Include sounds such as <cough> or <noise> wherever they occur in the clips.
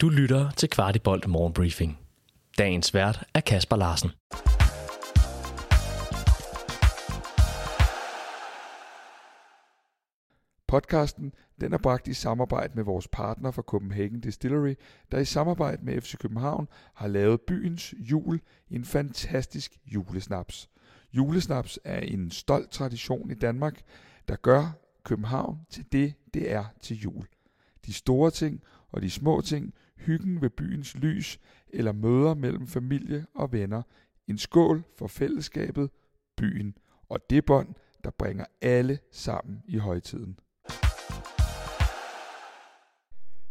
Du lytter til Kvartibolt Morgenbriefing. Dagens vært er Kasper Larsen. Podcasten den er bragt i samarbejde med vores partner fra Copenhagen Distillery, der i samarbejde med FC København har lavet byens jul i en fantastisk julesnaps. Julesnaps er en stolt tradition i Danmark, der gør København til det, det er til jul. De store ting og de små ting, hyggen ved byens lys eller møder mellem familie og venner. En skål for fællesskabet, byen og det bånd, der bringer alle sammen i højtiden.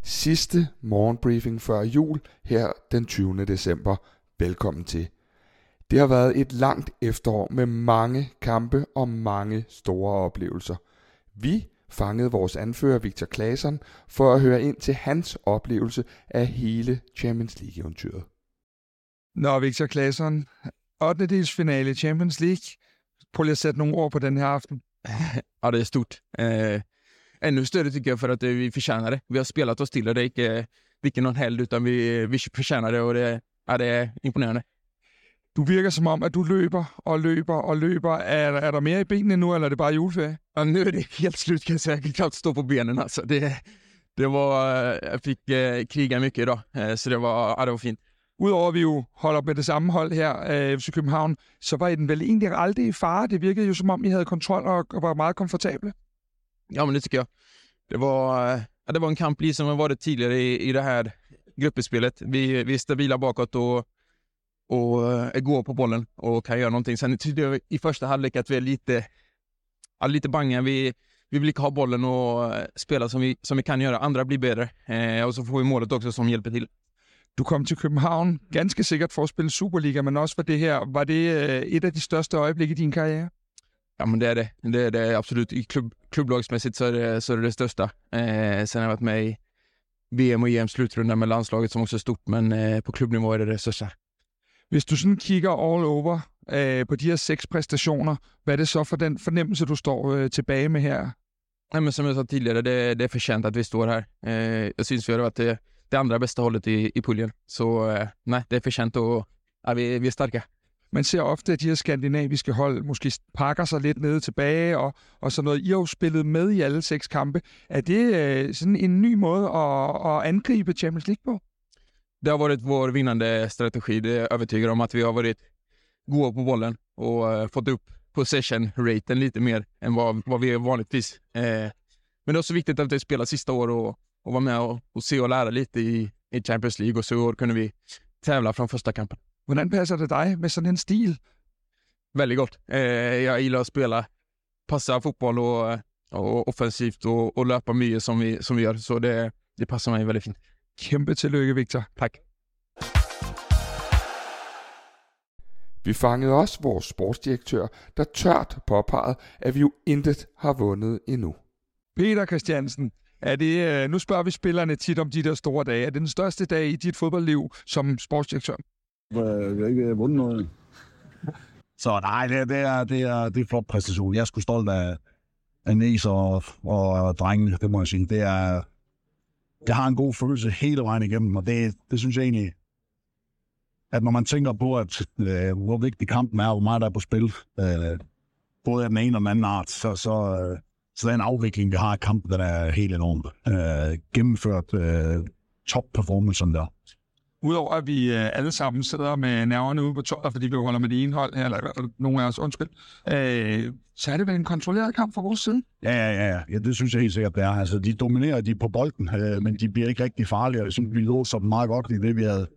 Sidste morgenbriefing før jul her den 20. december. Velkommen til. Det har været et langt efterår med mange kampe og mange store oplevelser. Vi fangede vores anfører Victor Claesson for at høre ind til hans oplevelse af hele Champions League-eventyret. Nå, Victor Claesson, 8. dels finale Champions League. Prøv lige at sætte nogle ord på den her aften. <laughs> ja, det är stort. Eh, ännu större tycker jag för att vi förtjänar det. Vi har spelat oss till det. Det är inte vilken någon helg, utan vi, vi förtjänar det och det, ja, det är imponerende. Du virker som om, at du løber og løber og løber. Er, er der mere i benene nu, eller er det bare juleferie? Og nu er det helt slut, kan jeg säga. Jag kan knappt stå på benen. Alltså. Det, det var, jeg fik uh, kriga mycket idag, uh, så det var, ja, det var fint. Udover at vi jo holder med det samme hold her, uh, FC København, så var I den vel egentlig aldrig i fare. Det virkede jo som om, I havde kontrol og var meget komfortable. Ja, men det tycker jag. Det var, ja, det var en kamp liksom som var det tidigare i, i det här gruppspelet. Vi, vi är stabila bakåt och och är goda på bollen och kan göra någonting. Sen tyckte jag i första halvlek att vi är lite, ja, lite banga. Vi, vi vill inte ha bollen och spela som vi, som vi kan göra. Andra blir bättre. Eh, och så får vi målet också som hjälper till. Du kom til København ganske sikkert for at spille Superliga, men også for det her. Var det et af de største øjeblikke i din karriere? Ja, men det är det. Det är det absolut. I klubb, klubblagsmässigt så är det, så är det det största. Eh, sen har jag varit med i VM och EM slutrunda med landslaget som också är stort, men eh, på klubbnivå är det det största. Hvis du sådan kigger all over øh, på de her seks præstationer, hvad er det så for den fornemmelse, du står øh, tilbage med her? Nej, men som jag sa tidigare, det, det är förtjänt att vi står här. Eh, jag syns vi har varit det, det andra bästa hållet i, i puljen. Så eh, nej, det är förtjänt och ja, vi, vi är starka. Man ser ofte, at de her skandinaviske hold måske pakker sig lidt nede tilbage og, og sådan noget. I har jo spillet med i alle seks kampe. Er det øh, sådan en ny måde at, at angribe Champions League på? Det har varit vår vinnande strategi. Det är övertygad om att vi har varit goda på bollen och uh, fått upp possession-raten lite mer än vad, vad vi är vanligtvis. Uh, men det är också viktigt att vi spelar sista år och, och vara med och, och se och lära lite i, i Champions League och så i år kunde vi tävla från första kampen. Hvordan passer det dig med sådan en stil? Väldigt gott. Uh, jag gillar att spela, passa fotboll och, och offensivt och, och löpa mycket som vi, som vi gör, så det, det passar mig väldigt fint. Kæmpe tillykke, Victor. Tak. Vi fangede også vores sportsdirektør, der tørt påpegede, at vi jo intet har vundet endnu. Peter Christiansen, er det, øh, nu spørger vi spillerne tit om de der store dage. Er det den største dag i dit fodboldliv som sportsdirektør? Jeg har ikke vundet noget. <laughs> Så nej, det, det, er, det, er, det er flot præstation. Jeg er sgu stolt af, af Næs og, og drengene, det må jeg sige. Det er, jeg har en god følelse hele vejen igennem, og det, det synes jeg egentlig, at når man tænker på, at øh, hvor vigtig kampen er, hvor meget der er på spil, øh, både af den ene og den anden art, så, så, øh, så er en afvikling, vi har i kampen, den er helt enorm. Øh, gennemført øh, top performancen der. Udover at vi øh, alle sammen sidder med nerverne ude på tøjet, fordi vi holder med det ene hold, eller nogle af os, undskyld, øh, så er det vel en kontrolleret kamp fra vores side? Ja, ja, ja, ja. det synes jeg helt sikkert, det er. Altså, de dominerer de på bolden, øh, men de bliver ikke rigtig farlige. Jeg synes, vi låser dem meget godt i det, vi havde,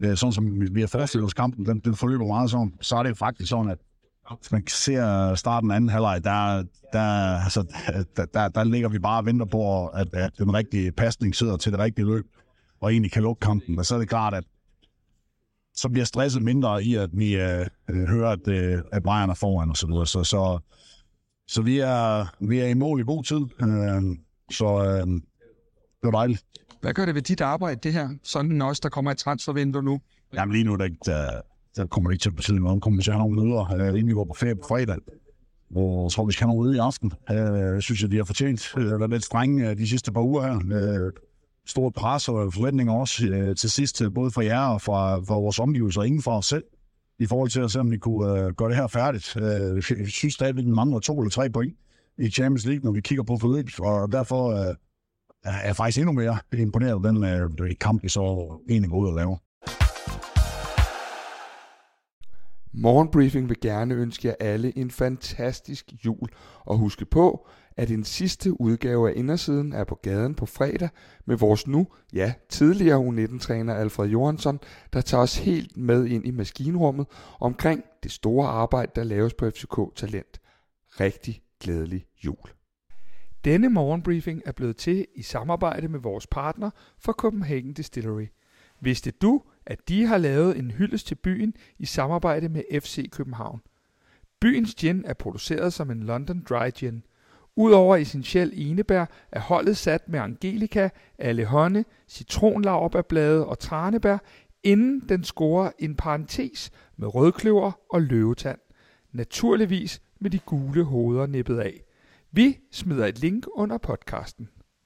øh, sådan som vi har forestillet os kampen, den, den forløber meget sådan. Så er det faktisk sådan, at hvis man ser starten af anden halvleg, der, der, altså, der, der, der ligger vi bare og venter på, at, at den rigtige pasning sidder til det rigtige løb og egentlig kan lukke kampen. Og så er det klart, at så bliver stresset mindre i, at vi øh, hører, at, øh, at Bayern er foran og så. Så, så, så vi, er, vi er i mål i god tid. Øh, så øh, det var dejligt. Hvad gør det ved dit arbejde, det her? Sådan også, der kommer et transfervindue nu? Jamen lige nu, der, der, der kommer det ikke til at betyde noget. Der kommer til at have nogle møder, øh, inden vi går på ferie på fredag. Og jeg tror, vi skal have nogle ude i aften. Øh, jeg synes, at de har fortjent. Øh, været lidt strenge de sidste par uger her. Øh, stort pres og forventninger også øh, til sidst, øh, både fra jer og fra, fra vores omgivelser, og ingen fra os selv, i forhold til at se, om vi kunne øh, gøre det her færdigt. Øh, jeg synes stadigvæk, vi mangler to eller tre point i Champions League, når vi kigger på forløbet, og derfor øh, er jeg faktisk endnu mere imponeret den øh, kamp, vi så egentlig går ud og laver. Morgenbriefing vil gerne ønske jer alle en fantastisk jul, og huske på, at en sidste udgave af Indersiden er på gaden på fredag med vores nu, ja, tidligere U19-træner Alfred Johansson, der tager os helt med ind i maskinrummet omkring det store arbejde, der laves på FCK Talent. Rigtig glædelig jul. Denne morgenbriefing er blevet til i samarbejde med vores partner for Copenhagen Distillery. Vidste du, at de har lavet en hyldest til byen i samarbejde med FC København? Byens gin er produceret som en London Dry Gin. Udover essentiel enebær er holdet sat med angelika, allehånde, citronlaverbærblade og tranebær, inden den scorer en parentes med rødkløver og løvetand. Naturligvis med de gule hoveder nippet af. Vi smider et link under podcasten.